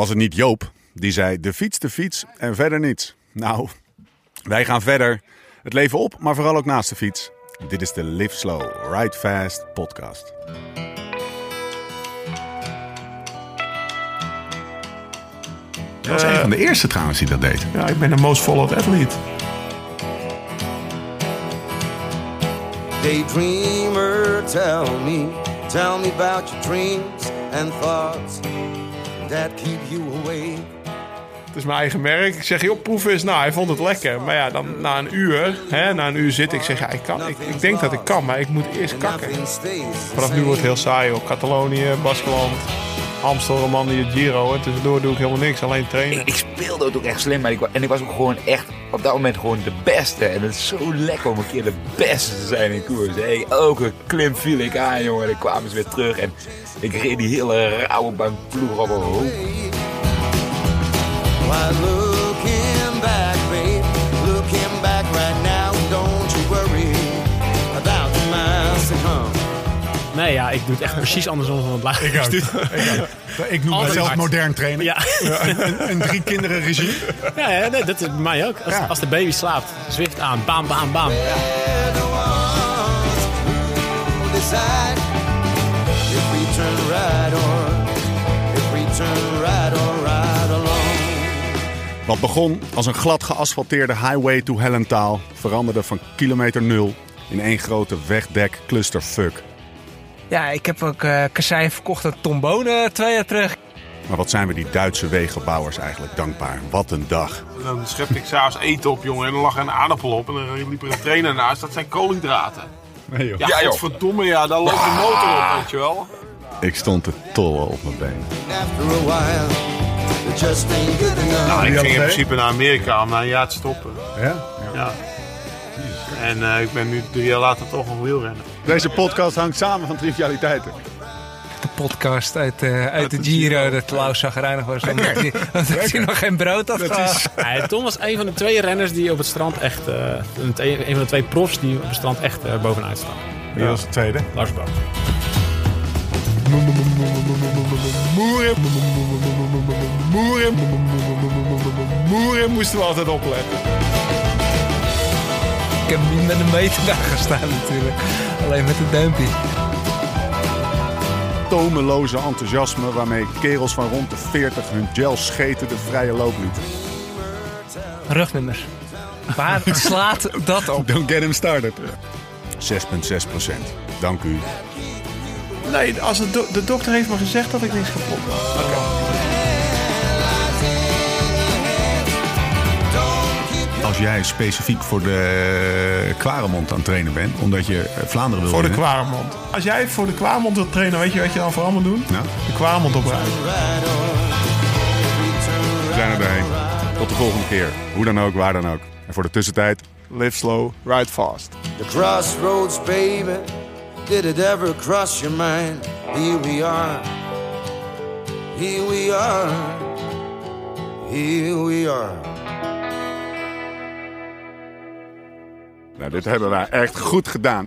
Was het niet Joop die zei de fiets, de fiets en verder niets? Nou, wij gaan verder. Het leven op, maar vooral ook naast de fiets. Dit is de Live Slow, Ride Fast podcast. Dat was een van de eerste trouwens die dat deed. Ja, ik ben de most followed athlete. Daydreamer, tell me, tell me about your dreams and thoughts that keep you awake. Het is mijn eigen merk. Ik zeg, joh, proef eens. Nou, hij vond het lekker. Maar ja, dan na een uur, hè, na een uur zit ik, zeg ja, ik, kan, ik, ik denk dat ik kan, maar ik moet eerst kakken. Vanaf nu wordt het heel saai, hoor. Catalonië, Baskeland, Amstel, Romandie, Giro. En tussendoor doe ik helemaal niks, alleen trainen. Ik, ik speelde ook echt slim, maar ik, en ik was ook gewoon echt op dat moment gewoon de beste. En het is zo lekker om een keer de beste te zijn in koers. Hey, elke klim viel ik aan, jongen. En kwamen ze weer terug. En ik reed die hele rauwe bank ploeg op een hoop. Nee, ja, ik doe het echt precies andersom van het laatste. Ik ook. Ik noem Altijd mezelf hard. modern trainen. Ja, Een, een drie kinderen regime. ja, ja nee, dat is bij mij ook. Als, Ja. als de baby slaapt, Zwift aan, bam, bam, bam. They're the ones who decide if we turn right or if we turn right or right along. Wat begon als een glad geasfalteerde highway to Hellentaal veranderde van kilometer nul in één grote wegdek clusterfuck. Ja, ik heb ook eh kasseien verkocht aan Tom Bonen twee jaar terug. Maar wat zijn we die Duitse wegenbouwers eigenlijk dankbaar. Wat een dag. Dan schepte ik s'avonds eten op, jongen. En dan lag er een aardappel op. En dan liep er een trainer naast. Dat zijn koolhydraten. Nee, joh. Ja, Ja, joh. godverdomme, ja. Daar loopt de motor op, weet je wel. Ik stond te tollen op mijn a while. Nou, ik ging in principe naar Amerika om na een jaar te stoppen. Ja? Ja. En eh, ik ben nu drie jaar later toch nog wielrenner. Deze podcast hangt samen van trivialiteiten. De podcast uit, eh, uit de Giro, dat Klaus zagrijnig was. Omdat hij, omdat hij nog geen brood had gehad. Ja, Tom was een van de twee renners die op het strand echt... eh, een, een van de twee profs die op het strand echt eh, bovenuit staan. Wie was de tweede? Lars Boom. Moeren. Moeren. Moeren moesten we altijd opletten. Ik heb niet met een meter daar gestaan natuurlijk. Alleen met een duimpje. Tomeloze enthousiasme waarmee kerels van rond de 40 hun gel scheten de vrije loop lieten. Rugnummers. Waar slaat dat op? Don't get him started. 6,6 procent. Dank u. Nee, als de, do- de dokter heeft me gezegd dat ik niks kapot had. Als jij specifiek voor de Kwaremond aan het trainen bent, omdat je Vlaanderen wil Voor de. Kwaremond. Als jij voor de Kwaremond wilt trainen, weet je wat je dan vooral moet doen? Nou, De Kwaremond opruimen. we zijn er doorheen. Tot de volgende keer. Hoe dan ook, waar dan ook. En voor de tussentijd, Live slow, ride fast. The crossroads, baby. Did it ever cross your mind? Here we are. Here we are. Here we are. Nou, dit hebben wij echt goed gedaan.